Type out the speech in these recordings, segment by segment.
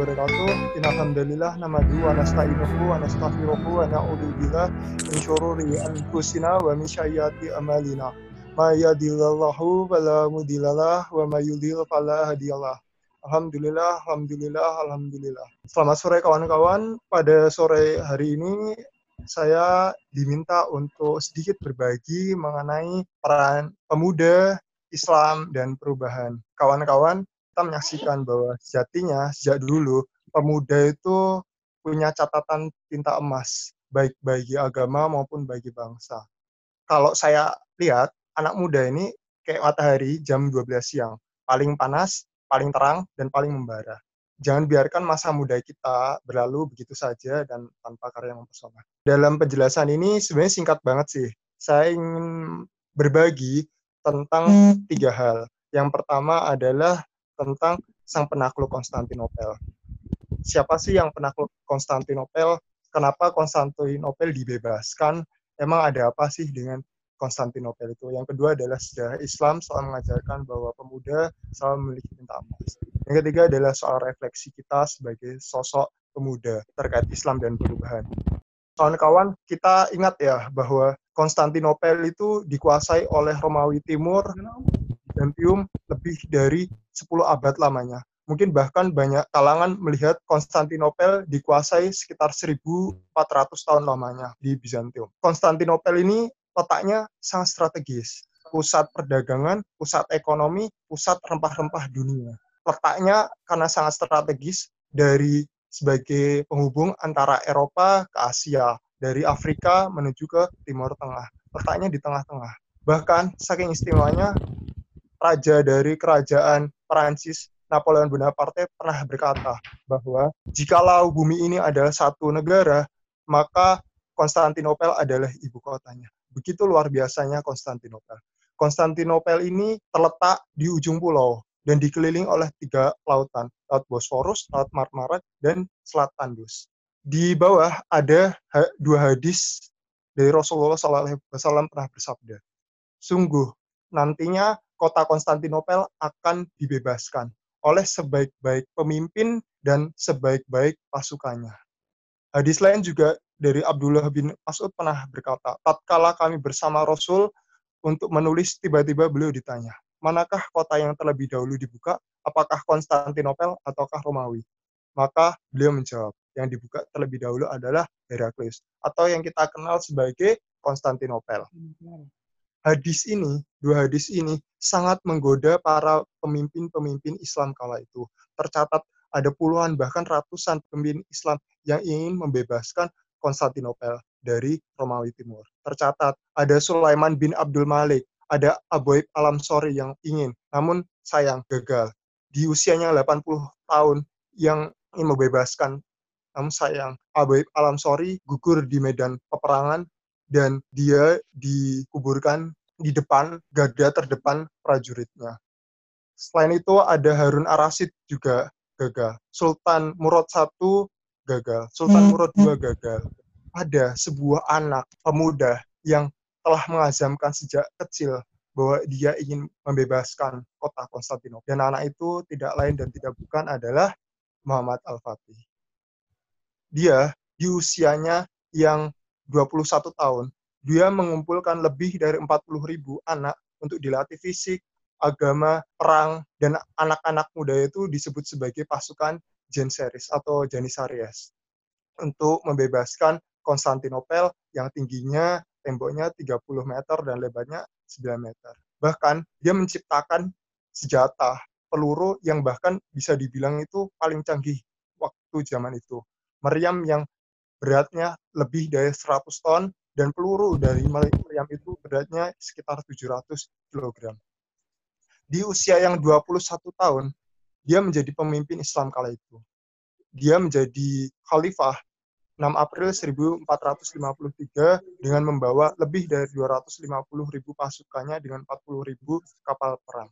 Wabarakatuh. Innalhamdulillah namadu wa nasta'inuhu wa nastaghfiruhu wa na'udzu billah min syururi anfusina wa min sayyiati amalina. Ma yahdihillahu fala mudhillalah wa may yudhlil fala hadiyalah. Alhamdulillah, alhamdulillah, alhamdulillah. Selamat sore kawan-kawan. Pada sore hari ini saya diminta untuk sedikit berbagi mengenai peran pemuda, Islam, dan perubahan. Kawan-kawan, kita menyaksikan bahwa sejatinya sejak dulu pemuda itu punya catatan tinta emas baik bagi agama maupun bagi bangsa. Kalau saya lihat anak muda ini kayak matahari jam 12 siang, paling panas, paling terang dan paling membara. Jangan biarkan masa muda kita berlalu begitu saja dan tanpa karya yang mempesona. Dalam penjelasan ini sebenarnya singkat banget sih. Saya ingin berbagi tentang tiga hal. Yang pertama adalah tentang sang penakluk Konstantinopel. Siapa sih yang penakluk Konstantinopel? Kenapa Konstantinopel dibebaskan? Emang ada apa sih dengan Konstantinopel itu? Yang kedua adalah sejarah Islam selalu mengajarkan bahwa pemuda selalu memiliki tinta emas. Yang ketiga adalah soal refleksi kita sebagai sosok pemuda terkait Islam dan perubahan. Kawan-kawan, kita ingat ya bahwa Konstantinopel itu dikuasai oleh Romawi Timur Byzantium lebih dari 10 abad lamanya. Mungkin bahkan banyak kalangan melihat Konstantinopel dikuasai sekitar 1400 tahun lamanya di Bizantium. Konstantinopel ini letaknya sangat strategis. Pusat perdagangan, pusat ekonomi, pusat rempah-rempah dunia. Letaknya karena sangat strategis dari sebagai penghubung antara Eropa ke Asia, dari Afrika menuju ke Timur Tengah. Letaknya di tengah-tengah. Bahkan saking istimewanya raja dari kerajaan Perancis Napoleon Bonaparte pernah berkata bahwa jikalau bumi ini adalah satu negara, maka Konstantinopel adalah ibu kotanya. Begitu luar biasanya Konstantinopel. Konstantinopel ini terletak di ujung pulau dan dikelilingi oleh tiga lautan, Laut Bosphorus, Laut Marmara, dan Selat Tandus. Di bawah ada dua hadis dari Rasulullah SAW pernah bersabda, sungguh nantinya kota Konstantinopel akan dibebaskan oleh sebaik-baik pemimpin dan sebaik-baik pasukannya. Hadis lain juga dari Abdullah bin Mas'ud pernah berkata, tatkala kami bersama Rasul untuk menulis, tiba-tiba beliau ditanya, manakah kota yang terlebih dahulu dibuka, apakah Konstantinopel ataukah Romawi? Maka beliau menjawab, yang dibuka terlebih dahulu adalah Heraklius, atau yang kita kenal sebagai Konstantinopel hadis ini, dua hadis ini sangat menggoda para pemimpin-pemimpin Islam kala itu. Tercatat ada puluhan bahkan ratusan pemimpin Islam yang ingin membebaskan Konstantinopel dari Romawi Timur. Tercatat ada Sulaiman bin Abdul Malik, ada Aboib Alam-Sori yang ingin, namun sayang gagal. Di usianya 80 tahun yang ingin membebaskan, namun sayang Aboib Alam-Sori gugur di medan peperangan dan dia dikuburkan di depan garda terdepan prajuritnya. Selain itu ada Harun Arasid juga gagal. Sultan Murad I gagal. Sultan hmm, Murad II hmm. gagal. Ada sebuah anak pemuda yang telah mengazamkan sejak kecil bahwa dia ingin membebaskan kota Konstantinopel. Dan anak itu tidak lain dan tidak bukan adalah Muhammad Al-Fatih. Dia di usianya yang 21 tahun, dia mengumpulkan lebih dari 40 ribu anak untuk dilatih fisik, agama, perang, dan anak-anak muda itu disebut sebagai pasukan Janissaries atau Janissaries untuk membebaskan Konstantinopel yang tingginya temboknya 30 meter dan lebarnya 9 meter. Bahkan dia menciptakan senjata peluru yang bahkan bisa dibilang itu paling canggih waktu zaman itu. Meriam yang beratnya lebih dari 100 ton dan peluru dari meriam itu beratnya sekitar 700 kg. Di usia yang 21 tahun, dia menjadi pemimpin Islam kala itu. Dia menjadi khalifah 6 April 1453 dengan membawa lebih dari 250 ribu pasukannya dengan 40 ribu kapal perang.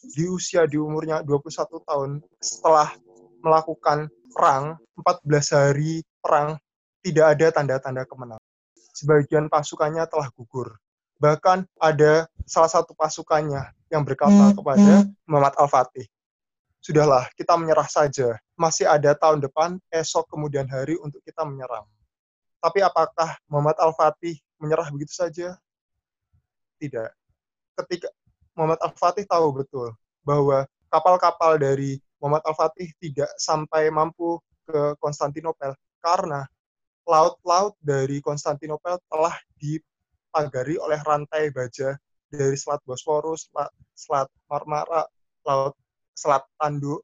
Di usia di umurnya 21 tahun, setelah melakukan perang, 14 hari perang, tidak ada tanda-tanda kemenangan. Sebagian pasukannya telah gugur. Bahkan ada salah satu pasukannya yang berkata hmm, kepada hmm. Muhammad Al-Fatih, sudahlah kita menyerah saja. Masih ada tahun depan, esok kemudian hari untuk kita menyerang. Tapi apakah Muhammad Al-Fatih menyerah begitu saja? Tidak. Ketika Muhammad Al-Fatih tahu betul bahwa kapal-kapal dari Muhammad Al-Fatih tidak sampai mampu ke Konstantinopel karena laut-laut dari Konstantinopel telah dipagari oleh rantai baja dari Selat Bosporus, Selat Marmara, Laut Selat Tanduk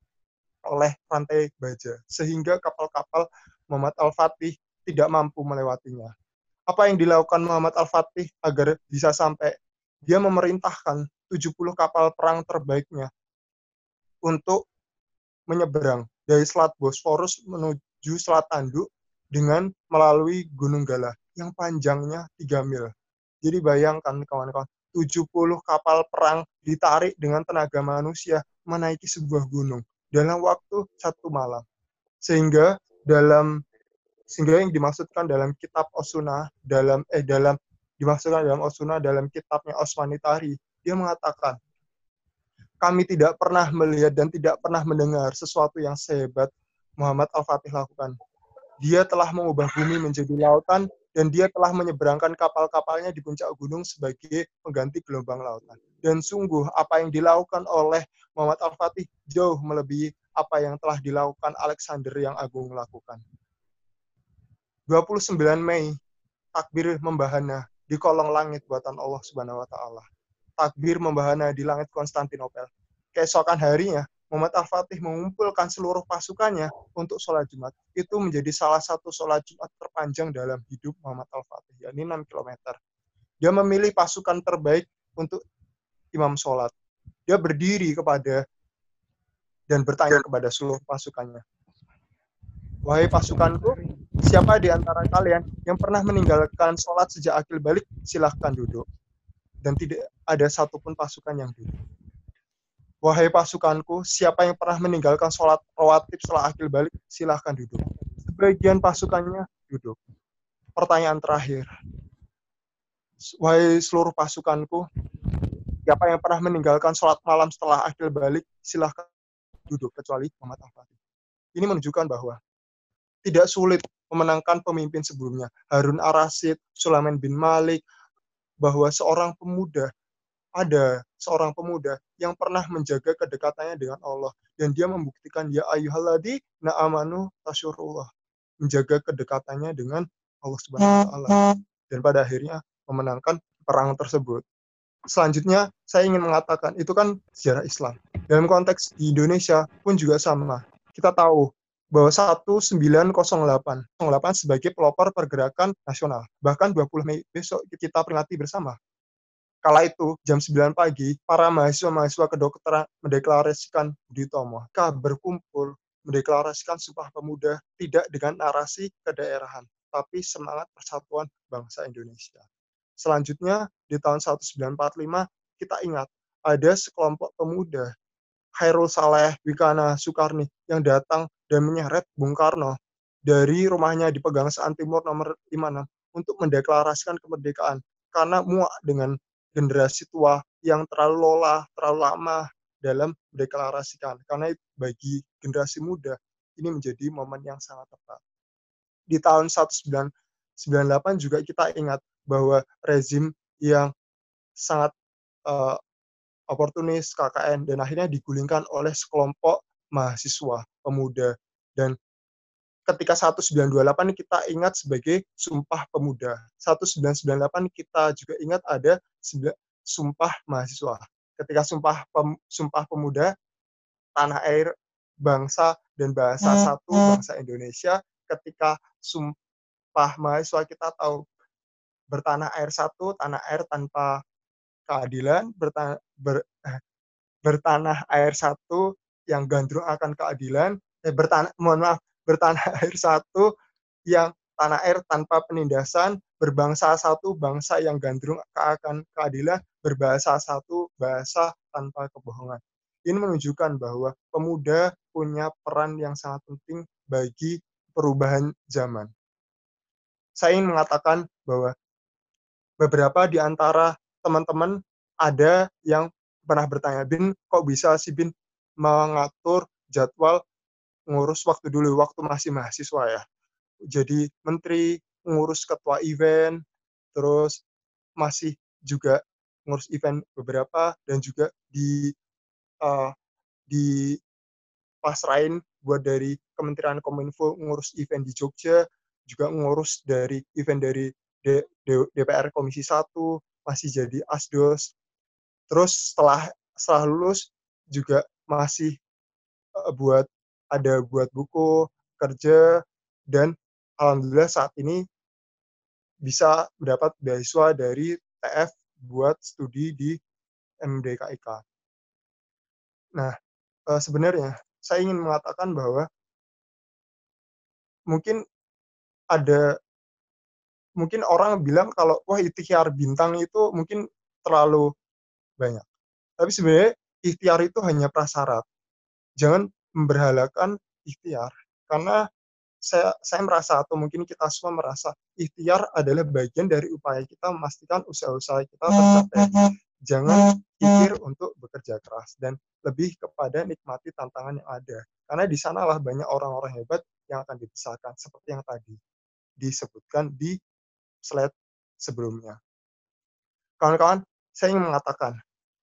oleh rantai baja sehingga kapal-kapal Muhammad Al-Fatih tidak mampu melewatinya. Apa yang dilakukan Muhammad Al-Fatih agar bisa sampai? Dia memerintahkan 70 kapal perang terbaiknya untuk menyeberang dari Selat Bosporus menuju Selat Tanduk dengan melalui Gunung Galah yang panjangnya 3 mil. Jadi bayangkan kawan-kawan, 70 kapal perang ditarik dengan tenaga manusia menaiki sebuah gunung dalam waktu satu malam. Sehingga dalam sehingga yang dimaksudkan dalam kitab Osuna dalam eh dalam dimaksudkan dalam Osuna dalam kitabnya Osmanitari dia mengatakan kami tidak pernah melihat dan tidak pernah mendengar sesuatu yang sehebat Muhammad Al-Fatih lakukan dia telah mengubah bumi menjadi lautan dan dia telah menyeberangkan kapal-kapalnya di puncak gunung sebagai pengganti gelombang lautan. Dan sungguh apa yang dilakukan oleh Muhammad Al-Fatih jauh melebihi apa yang telah dilakukan Alexander yang agung lakukan. 29 Mei, takbir membahana di kolong langit buatan Allah Subhanahu wa taala. Takbir membahana di langit Konstantinopel. Keesokan harinya, Muhammad Al-Fatih mengumpulkan seluruh pasukannya untuk sholat Jumat. Itu menjadi salah satu sholat Jumat terpanjang dalam hidup Muhammad Al-Fatih, yakni 6 km. Dia memilih pasukan terbaik untuk imam sholat. Dia berdiri kepada dan bertanya kepada seluruh pasukannya. Wahai pasukanku, siapa di antara kalian yang pernah meninggalkan sholat sejak akil balik, silahkan duduk. Dan tidak ada satupun pasukan yang duduk. Wahai pasukanku, siapa yang pernah meninggalkan sholat rawatib setelah akil balik, silahkan duduk. Sebagian pasukannya duduk. Pertanyaan terakhir. Wahai seluruh pasukanku, siapa yang pernah meninggalkan sholat malam setelah akil balik, silahkan duduk, kecuali Muhammad al Ini menunjukkan bahwa tidak sulit memenangkan pemimpin sebelumnya. Harun Ar-Rasyid, Sulaiman bin Malik, bahwa seorang pemuda ada seorang pemuda yang pernah menjaga kedekatannya dengan Allah dan dia membuktikan ya ayyuhalladi na'amanu tasyurullah menjaga kedekatannya dengan Allah Subhanahu wa taala dan pada akhirnya memenangkan perang tersebut. Selanjutnya saya ingin mengatakan itu kan sejarah Islam. Dalam konteks di Indonesia pun juga sama. Kita tahu bahwa 1908 08 sebagai pelopor pergerakan nasional. Bahkan 20 Mei besok kita peringati bersama Kala itu, jam 9 pagi, para mahasiswa-mahasiswa kedokteran mendeklarasikan Budi Tomo. Berkumpul mendeklarasikan Sumpah Pemuda tidak dengan narasi kedaerahan, tapi semangat persatuan bangsa Indonesia. Selanjutnya, di tahun 1945, kita ingat ada sekelompok pemuda, Hairul Saleh, Wikana, Soekarni, yang datang dan menyeret Bung Karno dari rumahnya di Pegangsaan Timur nomor 56 untuk mendeklarasikan kemerdekaan karena muak dengan generasi tua yang terlalu lola, terlalu lama dalam mendeklarasikan. Karena bagi generasi muda ini menjadi momen yang sangat tepat. Di tahun 1998 juga kita ingat bahwa rezim yang sangat uh, oportunis KKN dan akhirnya digulingkan oleh sekelompok mahasiswa pemuda dan ketika 1928 kita ingat sebagai Sumpah Pemuda. 1998 kita juga ingat ada Sumpah Mahasiswa. Ketika Sumpah Pem, Sumpah Pemuda, tanah air, bangsa dan bahasa hmm, satu hmm. bangsa Indonesia. Ketika Sumpah Mahasiswa kita tahu bertanah air satu, tanah air tanpa keadilan, bertanah, ber, eh, bertanah air satu yang gandrung akan keadilan, eh, bertanah, mohon maaf, bertanah air satu yang tanah air tanpa penindasan, berbangsa satu bangsa yang gandrung akan keadilan, berbahasa satu bahasa tanpa kebohongan. Ini menunjukkan bahwa pemuda punya peran yang sangat penting bagi perubahan zaman. Saya ingin mengatakan bahwa beberapa di antara teman-teman ada yang pernah bertanya, Bin, kok bisa sih Bin mengatur jadwal ngurus waktu dulu, waktu masih mahasiswa ya. Jadi menteri, ngurus ketua event, terus masih juga ngurus event beberapa dan juga di uh, di pasrain buat dari Kementerian Kominfo ngurus event di Jogja, juga ngurus dari event dari D, D, DPR Komisi 1, masih jadi asdos. Terus setelah setelah lulus juga masih uh, buat ada buat buku, kerja dan alhamdulillah saat ini bisa mendapat beasiswa dari TF buat studi di MDKIK. Nah, uh, sebenarnya saya ingin mengatakan bahwa mungkin ada mungkin orang bilang kalau wah ikhtiar bintang itu mungkin terlalu banyak. Tapi sebenarnya ikhtiar itu hanya prasyarat. Jangan memberhalakan ikhtiar karena saya saya merasa atau mungkin kita semua merasa ikhtiar adalah bagian dari upaya kita memastikan usaha-usaha kita tercapai. Jangan pikir untuk bekerja keras dan lebih kepada nikmati tantangan yang ada. Karena di sanalah banyak orang-orang hebat yang akan dibesarkan seperti yang tadi disebutkan di slide sebelumnya. Kawan-kawan, saya ingin mengatakan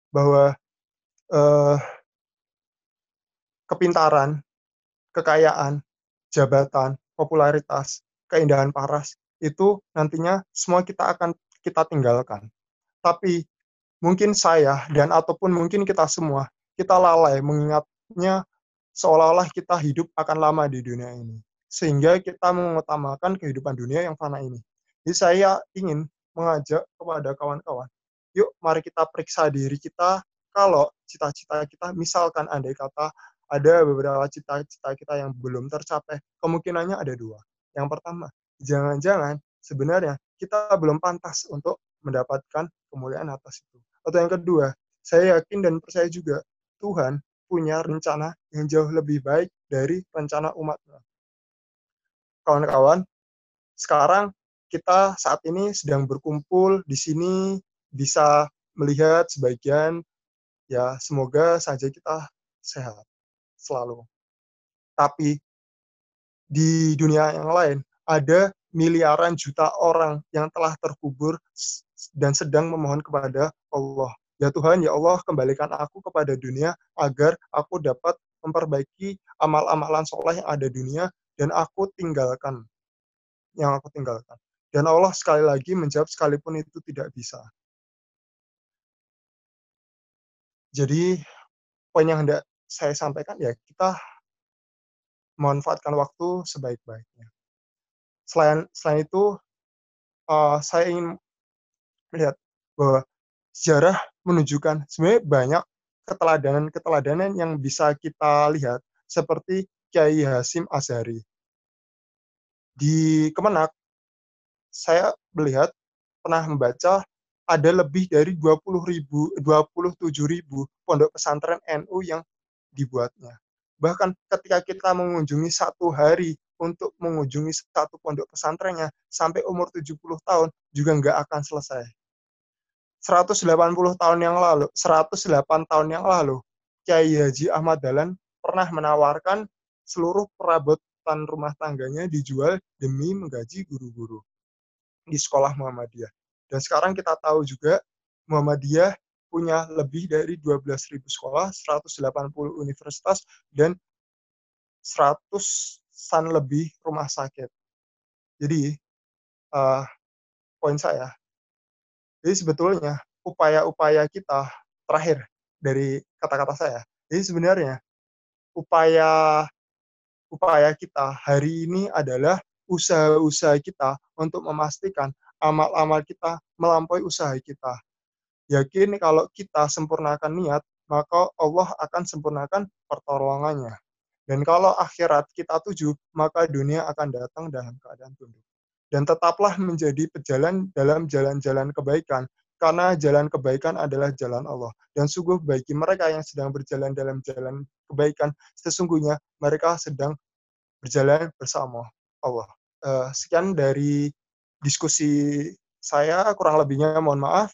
bahwa eh, kepintaran, kekayaan, jabatan, popularitas, keindahan paras itu nantinya semua kita akan kita tinggalkan. Tapi mungkin saya dan ataupun mungkin kita semua kita lalai mengingatnya seolah-olah kita hidup akan lama di dunia ini sehingga kita mengutamakan kehidupan dunia yang fana ini. Jadi saya ingin mengajak kepada kawan-kawan, yuk mari kita periksa diri kita kalau cita-cita kita, misalkan andai kata ada beberapa cita-cita kita yang belum tercapai, kemungkinannya ada dua. Yang pertama, jangan-jangan sebenarnya kita belum pantas untuk mendapatkan kemuliaan atas itu. Atau yang kedua, saya yakin dan percaya juga Tuhan punya rencana yang jauh lebih baik dari rencana umatnya kawan-kawan, sekarang kita saat ini sedang berkumpul di sini bisa melihat sebagian ya semoga saja kita sehat selalu. Tapi di dunia yang lain ada miliaran juta orang yang telah terkubur dan sedang memohon kepada Allah. Ya Tuhan, ya Allah, kembalikan aku kepada dunia agar aku dapat memperbaiki amal-amalan soleh yang ada di dunia dan aku tinggalkan yang aku tinggalkan. Dan Allah sekali lagi menjawab sekalipun itu tidak bisa. Jadi poin yang hendak saya sampaikan ya kita memanfaatkan waktu sebaik-baiknya. Selain selain itu uh, saya ingin melihat bahwa sejarah menunjukkan sebenarnya banyak keteladanan-keteladanan yang bisa kita lihat seperti Kiai Hasim Azhari. Di Kemenak, saya melihat pernah membaca ada lebih dari 20 ribu, 27 ribu pondok pesantren NU yang dibuatnya. Bahkan ketika kita mengunjungi satu hari untuk mengunjungi satu pondok pesantrennya sampai umur 70 tahun juga nggak akan selesai. 180 tahun yang lalu, 108 tahun yang lalu, Kiai Haji Ahmad Dahlan pernah menawarkan seluruh perabotan rumah tangganya dijual demi menggaji guru-guru di sekolah Muhammadiyah. Dan sekarang kita tahu juga Muhammadiyah punya lebih dari 12.000 sekolah, 180 universitas, dan 100-an lebih rumah sakit. Jadi, uh, poin saya, jadi sebetulnya upaya-upaya kita terakhir dari kata-kata saya, jadi sebenarnya upaya upaya kita hari ini adalah usaha-usaha kita untuk memastikan amal-amal kita melampaui usaha kita. Yakin kalau kita sempurnakan niat, maka Allah akan sempurnakan pertolongannya. Dan kalau akhirat kita tuju, maka dunia akan datang dalam keadaan tunduk. Dan tetaplah menjadi pejalan dalam jalan-jalan kebaikan, karena jalan kebaikan adalah jalan Allah. Dan sungguh bagi mereka yang sedang berjalan dalam jalan kebaikan, sesungguhnya mereka sedang berjalan bersama Allah. Uh, sekian dari diskusi saya, kurang lebihnya mohon maaf.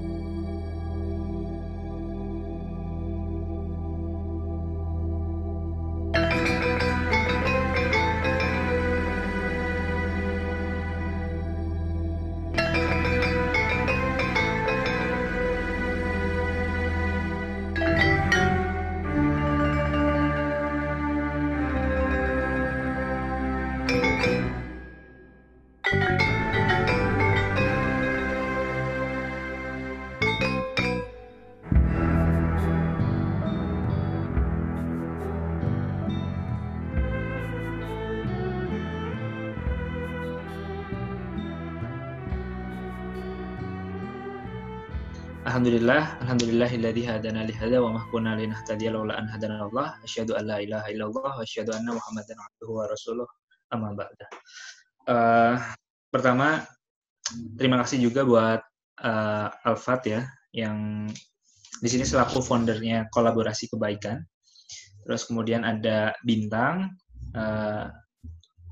Alhamdulillah, alhamdulillahilladzi hadana li hadza wa ma kunna linahtadiya laula an hadana Allah. Asyhadu an la ilaha illallah wa asyhadu anna Muhammadan abduhu wa rasuluh. Amma ba'da. Uh, pertama, terima kasih juga buat uh, Alfat ya yang di sini selaku foundernya kolaborasi kebaikan. Terus kemudian ada Bintang, uh,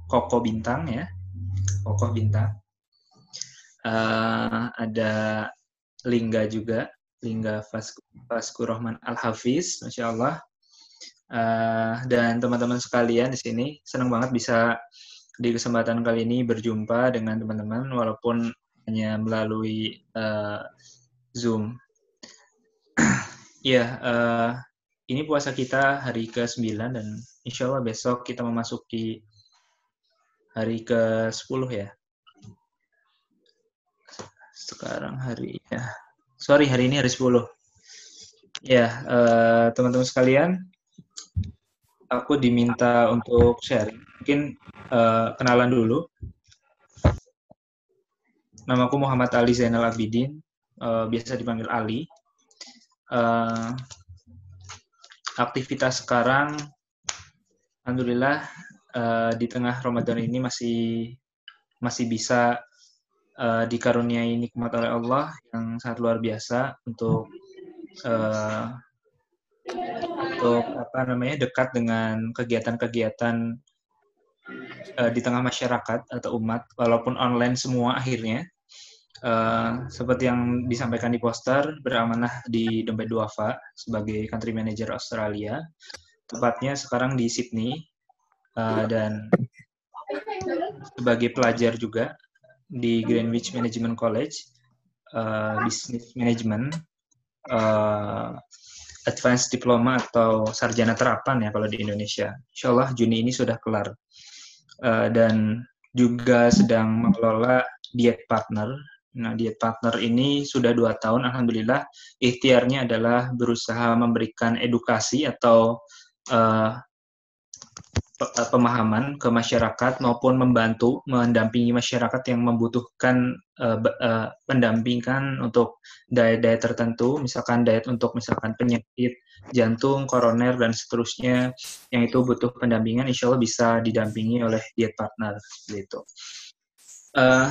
Koko Bintang ya, Koko Bintang. Uh, ada Lingga juga, Lingga Fasku, Rohman Al-Hafiz, Masya Allah. Uh, dan teman-teman sekalian di sini, senang banget bisa di kesempatan kali ini berjumpa dengan teman-teman, walaupun hanya melalui uh, Zoom. Iya, uh, ini puasa kita hari ke-9 dan insya Allah besok kita memasuki hari ke-10 ya sekarang hari ya. Sorry hari ini hari 10 ya uh, teman-teman sekalian aku diminta untuk sharing. Mungkin uh, kenalan dulu. Namaku Muhammad Ali Zainal Abidin. Uh, biasa dipanggil Ali. Uh, aktivitas sekarang alhamdulillah uh, di tengah Ramadan ini masih masih bisa uh, dikaruniai nikmat oleh Allah yang sangat luar biasa untuk uh, untuk apa namanya dekat dengan kegiatan-kegiatan uh, di tengah masyarakat atau umat walaupun online semua akhirnya. Uh, seperti yang disampaikan di poster beramanah di dompet duafa sebagai country manager Australia tepatnya sekarang di Sydney uh, dan sebagai pelajar juga di Greenwich Management College, uh, Business Management, uh, Advanced Diploma atau Sarjana Terapan ya kalau di Indonesia. Insya Allah Juni ini sudah kelar. Uh, dan juga sedang mengelola diet partner. Nah, diet partner ini sudah dua tahun, Alhamdulillah. Ikhtiarnya adalah berusaha memberikan edukasi atau uh, pemahaman ke masyarakat maupun membantu mendampingi masyarakat yang membutuhkan uh, uh, pendampingan untuk diet-diet tertentu, misalkan diet untuk misalkan penyakit jantung, koroner dan seterusnya yang itu butuh pendampingan, insya Allah bisa didampingi oleh diet partner gitu. Uh,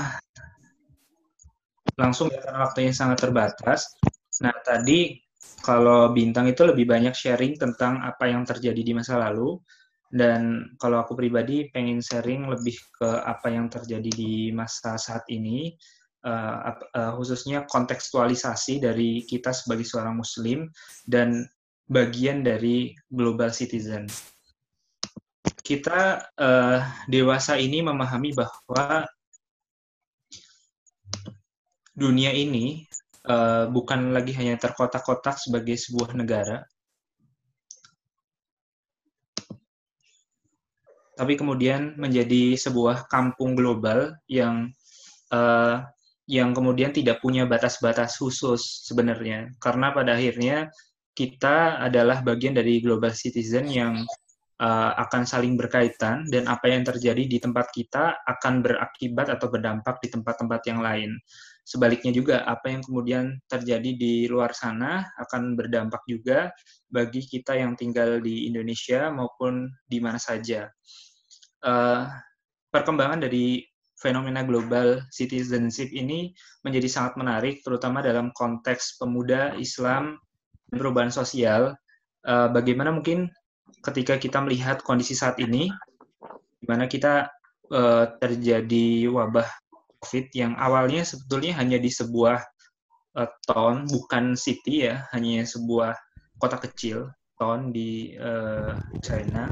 langsung ya karena waktunya sangat terbatas. Nah tadi kalau bintang itu lebih banyak sharing tentang apa yang terjadi di masa lalu dan kalau aku pribadi pengen sharing lebih ke apa yang terjadi di masa saat ini, uh, uh, khususnya kontekstualisasi dari kita sebagai seorang Muslim dan bagian dari global citizen. Kita uh, dewasa ini memahami bahwa dunia ini bukan lagi hanya terkotak-kotak sebagai sebuah negara, tapi kemudian menjadi sebuah kampung global yang uh, yang kemudian tidak punya batas-batas khusus sebenarnya karena pada akhirnya kita adalah bagian dari global citizen yang uh, akan saling berkaitan dan apa yang terjadi di tempat kita akan berakibat atau berdampak di tempat-tempat yang lain. Sebaliknya juga apa yang kemudian terjadi di luar sana akan berdampak juga bagi kita yang tinggal di Indonesia maupun di mana saja uh, perkembangan dari fenomena global citizenship ini menjadi sangat menarik, terutama dalam konteks pemuda Islam dan perubahan sosial. Uh, bagaimana mungkin ketika kita melihat kondisi saat ini, di mana kita uh, terjadi wabah COVID yang awalnya sebetulnya hanya di sebuah uh, town, bukan city ya, hanya sebuah kota kecil, town di uh, China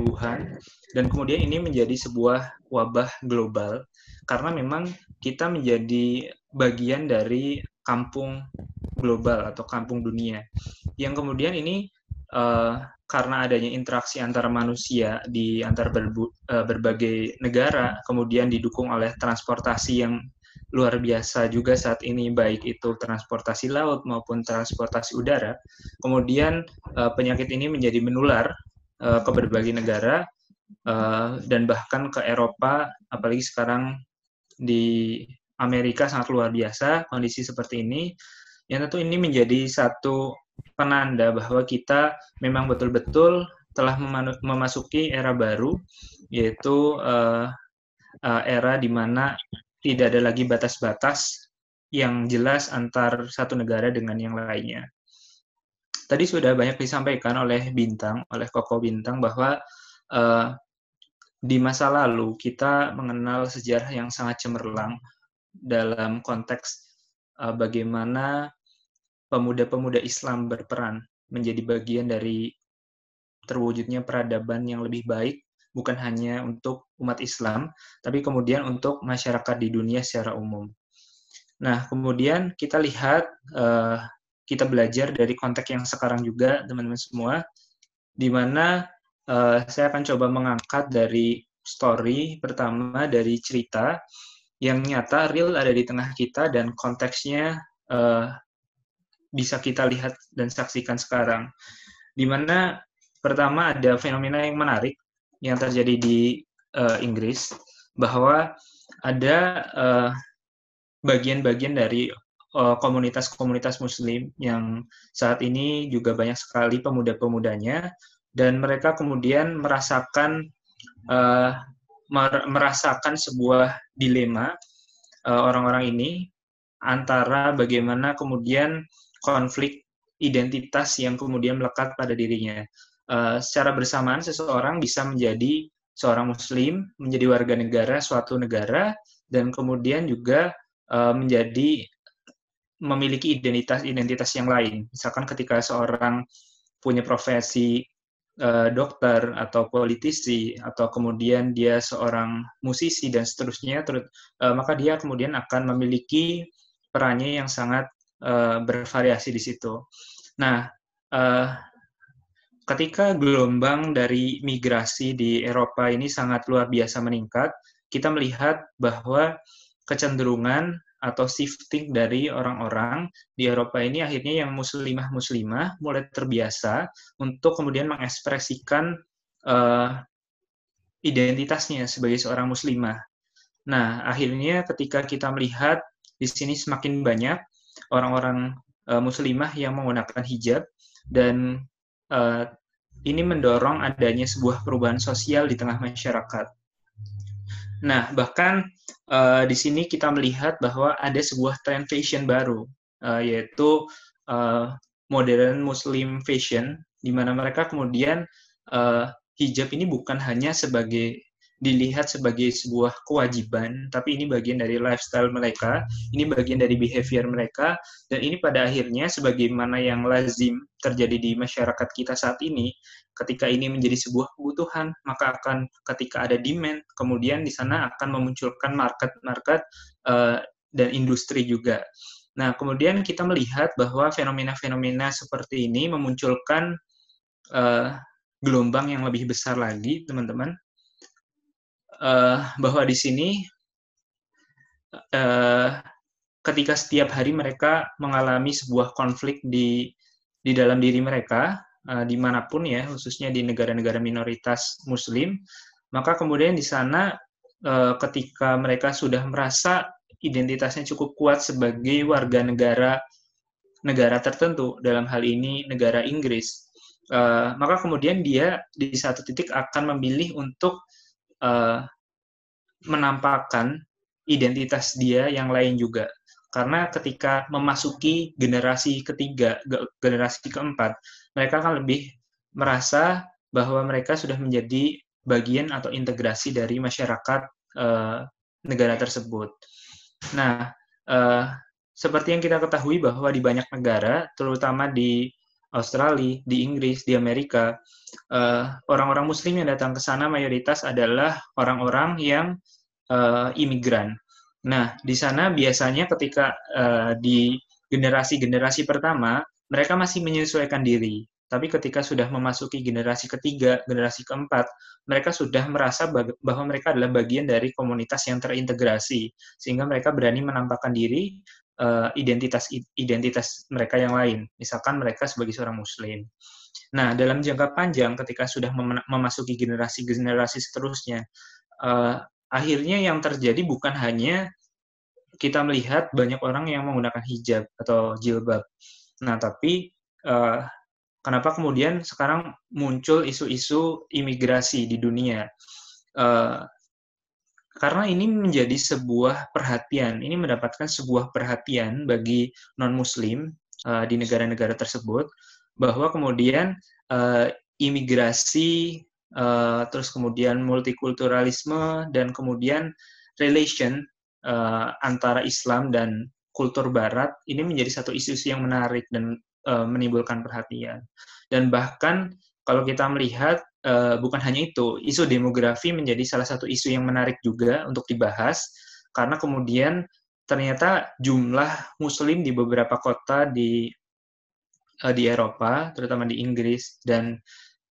Wuhan dan kemudian ini menjadi sebuah wabah global karena memang kita menjadi bagian dari kampung global atau kampung dunia. Yang kemudian ini uh, karena adanya interaksi antara manusia di antar berbu, uh, berbagai negara kemudian didukung oleh transportasi yang luar biasa juga saat ini baik itu transportasi laut maupun transportasi udara kemudian uh, penyakit ini menjadi menular uh, ke berbagai negara uh, dan bahkan ke Eropa, apalagi sekarang di Amerika sangat luar biasa kondisi seperti ini. yang tentu ini menjadi satu penanda bahwa kita memang betul-betul telah memasuki era baru, yaitu uh, uh, era di mana tidak ada lagi batas-batas yang jelas antar satu negara dengan yang lainnya. Tadi sudah banyak disampaikan oleh Bintang, oleh Koko Bintang bahwa uh, di masa lalu kita mengenal sejarah yang sangat cemerlang dalam konteks uh, bagaimana pemuda-pemuda Islam berperan menjadi bagian dari terwujudnya peradaban yang lebih baik bukan hanya untuk umat Islam tapi kemudian untuk masyarakat di dunia secara umum. Nah, kemudian kita lihat uh, kita belajar dari konteks yang sekarang juga teman-teman semua di mana uh, saya akan coba mengangkat dari story pertama dari cerita yang nyata real ada di tengah kita dan konteksnya uh, bisa kita lihat dan saksikan sekarang. Di mana pertama ada fenomena yang menarik yang terjadi di uh, Inggris bahwa ada uh, bagian-bagian dari Eh, komunitas-komunitas Muslim yang saat ini juga banyak sekali pemuda-pemudanya dan mereka kemudian merasakan uh, merasakan sebuah dilema eh, orang-orang ini antara bagaimana kemudian konflik identitas yang kemudian melekat pada dirinya. Uh, secara bersamaan seseorang bisa menjadi seorang muslim, menjadi warga negara suatu negara dan kemudian juga uh, menjadi memiliki identitas-identitas yang lain. Misalkan ketika seorang punya profesi uh, dokter atau politisi atau kemudian dia seorang musisi dan seterusnya, terus uh, maka dia kemudian akan memiliki perannya yang sangat uh, bervariasi di situ. Nah, uh, ketika gelombang dari migrasi di Eropa ini sangat luar biasa meningkat, kita melihat bahwa kecenderungan atau shifting dari orang-orang di Eropa ini akhirnya yang muslimah-muslimah mulai terbiasa untuk kemudian mengekspresikan uh, identitasnya sebagai seorang muslimah. Nah, akhirnya ketika kita melihat di sini semakin banyak orang-orang uh, muslimah yang menggunakan hijab dan uh, ini mendorong adanya sebuah perubahan sosial di tengah masyarakat. Nah, bahkan uh, di sini kita melihat bahwa ada sebuah tren fashion baru, uh, yaitu uh, modern Muslim fashion, di mana mereka kemudian uh, hijab ini bukan hanya sebagai dilihat sebagai sebuah kewajiban, tapi ini bagian dari lifestyle mereka, ini bagian dari behavior mereka, dan ini pada akhirnya sebagaimana yang lazim terjadi di masyarakat kita saat ini, ketika ini menjadi sebuah kebutuhan, maka akan ketika ada demand, kemudian di sana akan memunculkan market-market uh, dan industri juga. Nah, kemudian kita melihat bahwa fenomena-fenomena seperti ini memunculkan uh, gelombang yang lebih besar lagi, teman-teman, uh, bahwa di sini uh, ketika setiap hari mereka mengalami sebuah konflik di di dalam diri mereka uh, di mana pun ya khususnya di negara-negara minoritas Muslim maka kemudian di sana uh, ketika mereka sudah merasa identitasnya cukup kuat sebagai warga negara negara tertentu dalam hal ini negara Inggris uh, maka kemudian dia di satu titik akan memilih untuk uh, menampakkan identitas dia yang lain juga. Karena ketika memasuki generasi ketiga, generasi keempat, mereka akan lebih merasa bahwa mereka sudah menjadi bagian atau integrasi dari masyarakat uh, negara tersebut. Nah, uh, seperti yang kita ketahui bahwa di banyak negara, terutama di Australia, di Inggris, di Amerika, eh, orang-orang Muslim yang datang ke sana mayoritas adalah orang-orang yang uh, imigran. Nah, di sana biasanya ketika uh, di generasi-generasi pertama, mereka masih menyesuaikan diri. Tapi ketika sudah memasuki generasi ketiga, generasi keempat, mereka sudah merasa bahwa mereka adalah bagian dari komunitas yang terintegrasi, sehingga mereka berani menampakkan diri uh, identitas identitas mereka yang lain. Misalkan mereka sebagai seorang muslim. Nah, dalam jangka panjang ketika sudah mem memasuki generasi-generasi seterusnya, uh, akhirnya yang terjadi bukan hanya kita melihat banyak orang yang menggunakan hijab atau jilbab. Nah, tapi uh, kenapa kemudian sekarang muncul isu-isu imigrasi di dunia? Uh, karena ini menjadi sebuah perhatian, ini mendapatkan sebuah perhatian bagi non-Muslim uh, di negara-negara tersebut, bahwa kemudian uh, imigrasi, uh, terus kemudian multikulturalisme, dan kemudian relation uh, antara Islam dan kultur Barat ini menjadi satu isu-isu yang menarik dan uh, menimbulkan perhatian. Dan bahkan kalau kita melihat uh, bukan hanya itu, isu demografi menjadi salah satu isu yang menarik juga untuk dibahas karena kemudian ternyata jumlah muslim di beberapa kota di uh, di Eropa, terutama di Inggris dan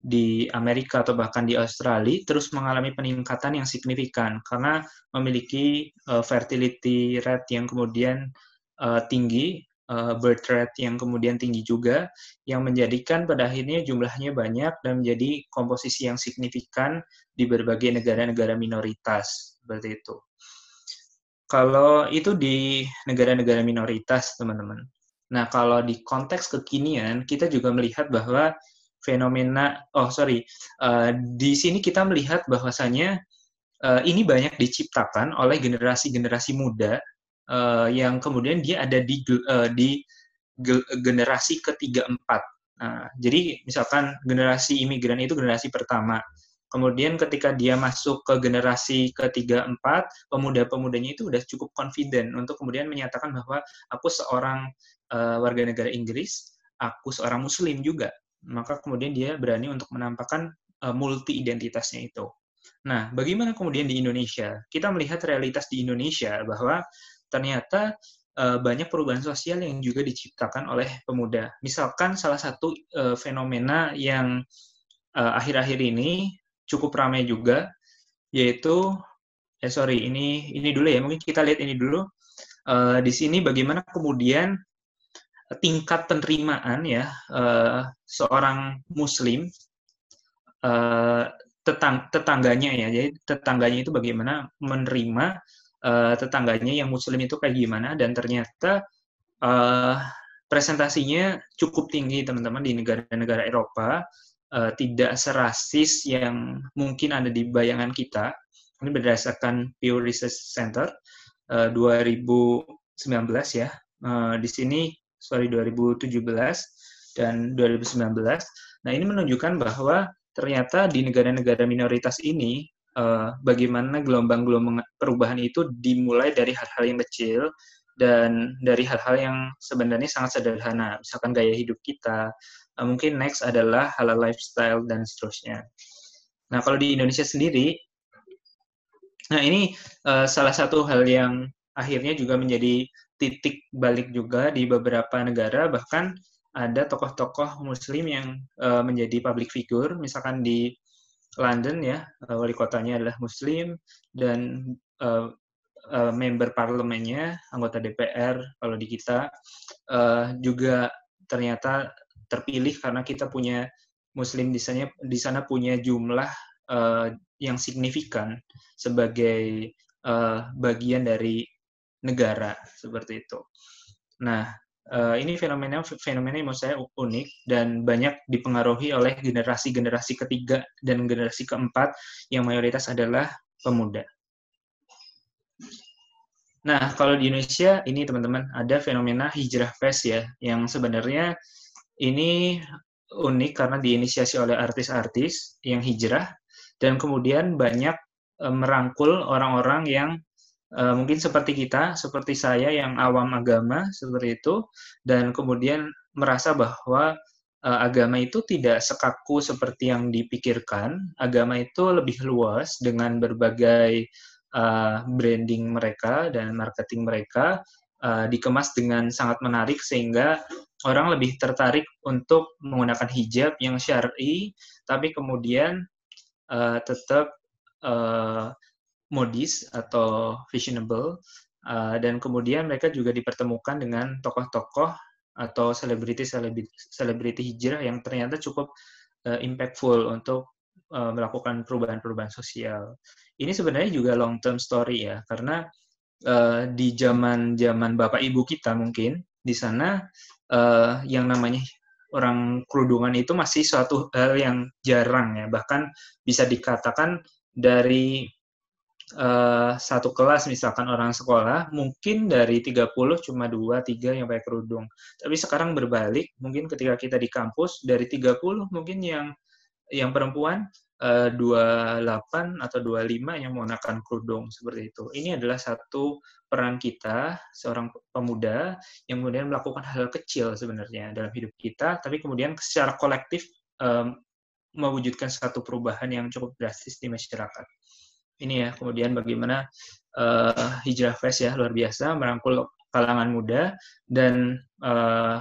di Amerika atau bahkan di Australia terus mengalami peningkatan yang signifikan karena memiliki uh, fertility rate yang kemudian uh, tinggi uh, birth rate yang kemudian tinggi juga, yang menjadikan pada akhirnya jumlahnya banyak dan menjadi komposisi yang signifikan di berbagai negara-negara minoritas seperti itu. Kalau itu di negara-negara minoritas, teman-teman. Nah, kalau di konteks kekinian, kita juga melihat bahwa fenomena, oh sorry, uh, di sini kita melihat bahwasanya uh, ini banyak diciptakan oleh generasi-generasi muda uh, yang kemudian dia ada di uh, di generasi ketiga empat. Nah, jadi misalkan generasi imigran itu generasi pertama. Kemudian ketika dia masuk ke generasi ketiga empat, pemuda-pemudanya itu udah cukup confident untuk kemudian menyatakan bahwa aku seorang uh, warga negara Inggris, aku seorang Muslim juga. Maka kemudian dia berani untuk menampakkan uh, multi identitasnya itu. Nah, bagaimana kemudian di Indonesia? Kita melihat realitas di Indonesia bahwa ternyata uh, banyak perubahan sosial yang juga diciptakan oleh pemuda. Misalkan salah satu uh, fenomena yang eh, akhir-akhir ini cukup ramai juga, yaitu, eh sorry, ini ini dulu ya, mungkin kita lihat ini dulu. Di sini bagaimana kemudian tingkat penerimaan ya seorang Muslim tetang tetangganya ya, jadi tetangganya itu bagaimana menerima uh, tetangganya yang muslim itu kayak gimana dan ternyata uh, presentasinya cukup tinggi teman-teman di negara-negara Eropa. Uh, tidak serasis yang mungkin ada di bayangan kita. Ini berdasarkan Pew Research Center uh, 2019 ya. Uh, di sini sorry 2017 dan 2019 nah ini menunjukkan bahwa ternyata di negara-negara minoritas ini uh, bagaimana gelombang-gelombang perubahan itu dimulai dari hal-hal yang kecil dan dari hal-hal yang sebenarnya sangat sederhana, misalkan gaya hidup kita. Uh, mungkin next adalah hal, hal lifestyle dan seterusnya. Nah, kalau di Indonesia sendiri, nah ini uh, salah satu hal yang akhirnya juga menjadi titik balik juga di beberapa negara, bahkan ada tokoh-tokoh Muslim yang uh, menjadi public figure, misalkan di London ya, uh, wali kotanya adalah Muslim dan uh, uh, member parlemennya, anggota DPR kalau di kita uh, juga ternyata terpilih karena kita punya Muslim di sana di sana punya jumlah uh, yang signifikan sebagai uh, bagian dari negara seperti itu. Nah, uh, ini fenomena fenomena yang menurut saya unik dan banyak dipengaruhi oleh generasi-generasi ketiga dan generasi keempat yang mayoritas adalah pemuda. Nah, kalau di Indonesia ini teman-teman ada fenomena hijrah fest ya, yang sebenarnya ini unik karena diinisiasi oleh artis-artis yang hijrah dan kemudian banyak eh, merangkul orang-orang yang uh, mungkin seperti kita, seperti saya yang awam agama seperti itu, dan kemudian merasa bahwa uh, agama itu tidak sekaku seperti yang dipikirkan. Agama itu lebih luas dengan berbagai uh, branding mereka dan marketing mereka uh, dikemas dengan sangat menarik sehingga orang lebih tertarik untuk menggunakan hijab yang syar'i, tapi kemudian uh, tetap uh, modis atau fashionable uh, dan kemudian mereka juga dipertemukan dengan tokoh-tokoh atau selebriti selebriti hijrah yang ternyata cukup uh, impactful untuk uh, melakukan perubahan-perubahan sosial. Ini sebenarnya juga long term story ya karena uh, di zaman zaman bapak ibu kita mungkin di sana uh, yang namanya orang kerudungan itu masih suatu hal yang jarang ya bahkan bisa dikatakan dari uh, satu kelas misalkan orang sekolah mungkin dari 30 cuma dua tiga yang pakai kerudung. Tapi sekarang berbalik mungkin ketika kita di kampus dari 30 mungkin yang yang perempuan uh, 28 atau 25 yang menggunakan kerudung seperti itu. Ini adalah satu peran kita seorang pemuda yang kemudian melakukan hal kecil sebenarnya dalam hidup kita tapi kemudian secara kolektif um, mewujudkan satu perubahan yang cukup drastis di masyarakat ini ya kemudian bagaimana uh, hijrah fest ya luar biasa merangkul kalangan muda dan uh,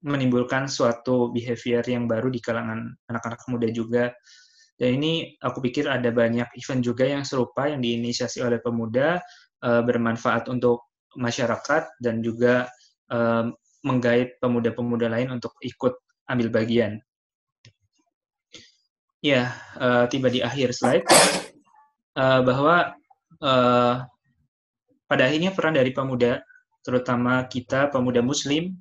menimbulkan suatu behavior yang baru di kalangan anak-anak muda juga dan ini aku pikir ada banyak event juga yang serupa yang diinisiasi oleh pemuda uh, bermanfaat untuk masyarakat dan juga uh, menggait pemuda-pemuda lain untuk ikut ambil bagian. Ya, uh, tiba di akhir slide uh, bahwa uh, pada akhirnya peran dari pemuda, terutama kita pemuda Muslim,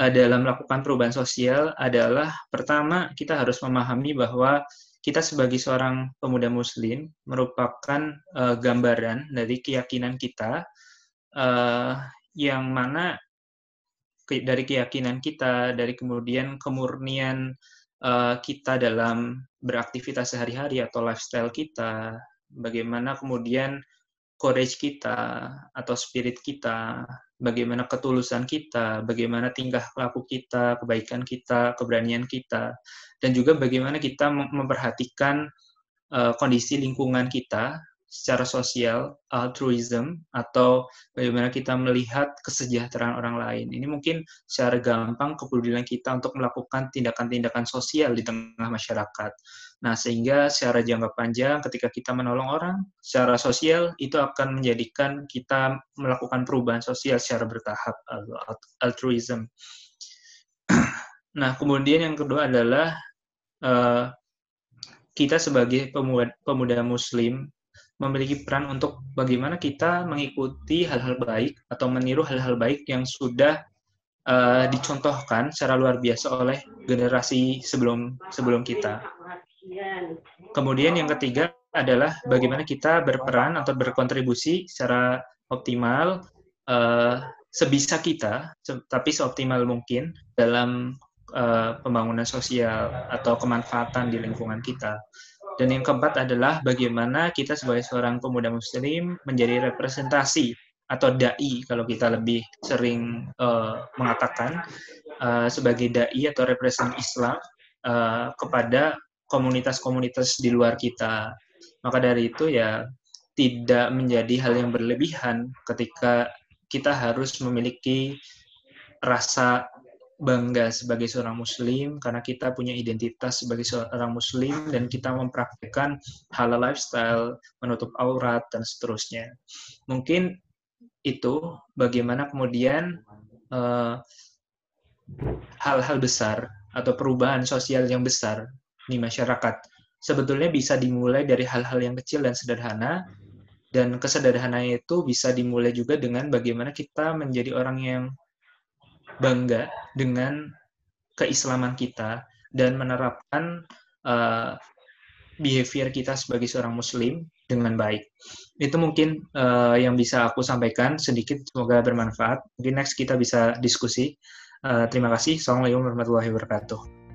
uh, dalam melakukan perubahan sosial adalah pertama kita harus memahami bahwa kita sebagai seorang pemuda Muslim merupakan uh, gambaran dari keyakinan kita uh, yang mana dari keyakinan kita, dari kemudian kemurnian uh, kita dalam beraktivitas sehari-hari atau lifestyle kita, bagaimana kemudian courage kita atau spirit kita, bagaimana ketulusan kita, bagaimana tingkah laku kita, kebaikan kita, keberanian kita, dan juga bagaimana kita memperhatikan uh, kondisi lingkungan kita secara sosial, altruism, atau bagaimana kita melihat kesejahteraan orang lain. Ini mungkin secara gampang kepedulian kita untuk melakukan tindakan-tindakan sosial di tengah masyarakat. Nah, sehingga secara jangka panjang ketika kita menolong orang secara sosial, itu akan menjadikan kita melakukan perubahan sosial secara bertahap, altruism. Nah, kemudian yang kedua adalah uh, kita sebagai pemuda, pemuda muslim memiliki peran untuk bagaimana kita mengikuti hal-hal baik atau meniru hal-hal baik yang sudah uh, dicontohkan secara luar biasa oleh generasi sebelum sebelum kita. Kemudian yang ketiga adalah bagaimana kita berperan atau berkontribusi secara optimal uh, sebisa kita, tapi seoptimal mungkin dalam uh, pembangunan sosial atau kemanfaatan di lingkungan kita. Dan yang keempat adalah bagaimana kita sebagai seorang pemuda muslim menjadi representasi atau dai kalau kita lebih sering uh, mengatakan uh, sebagai dai atau represent Islam uh, kepada komunitas-komunitas di luar kita. Maka dari itu ya tidak menjadi hal yang berlebihan ketika kita harus memiliki rasa bangga sebagai seorang muslim karena kita punya identitas sebagai seorang muslim dan kita mempraktikkan halal lifestyle, menutup aurat dan seterusnya. Mungkin itu bagaimana kemudian eh, hal-hal besar atau perubahan sosial yang besar di masyarakat sebetulnya bisa dimulai dari hal-hal yang kecil dan sederhana dan kesederhanaan itu bisa dimulai juga dengan bagaimana kita menjadi orang yang bangga dengan keislaman kita dan menerapkan uh, behavior kita sebagai seorang muslim dengan baik. Itu mungkin uh, yang bisa aku sampaikan sedikit, semoga bermanfaat. Mungkin next kita bisa diskusi. Uh, terima kasih. Assalamualaikum warahmatullahi wabarakatuh.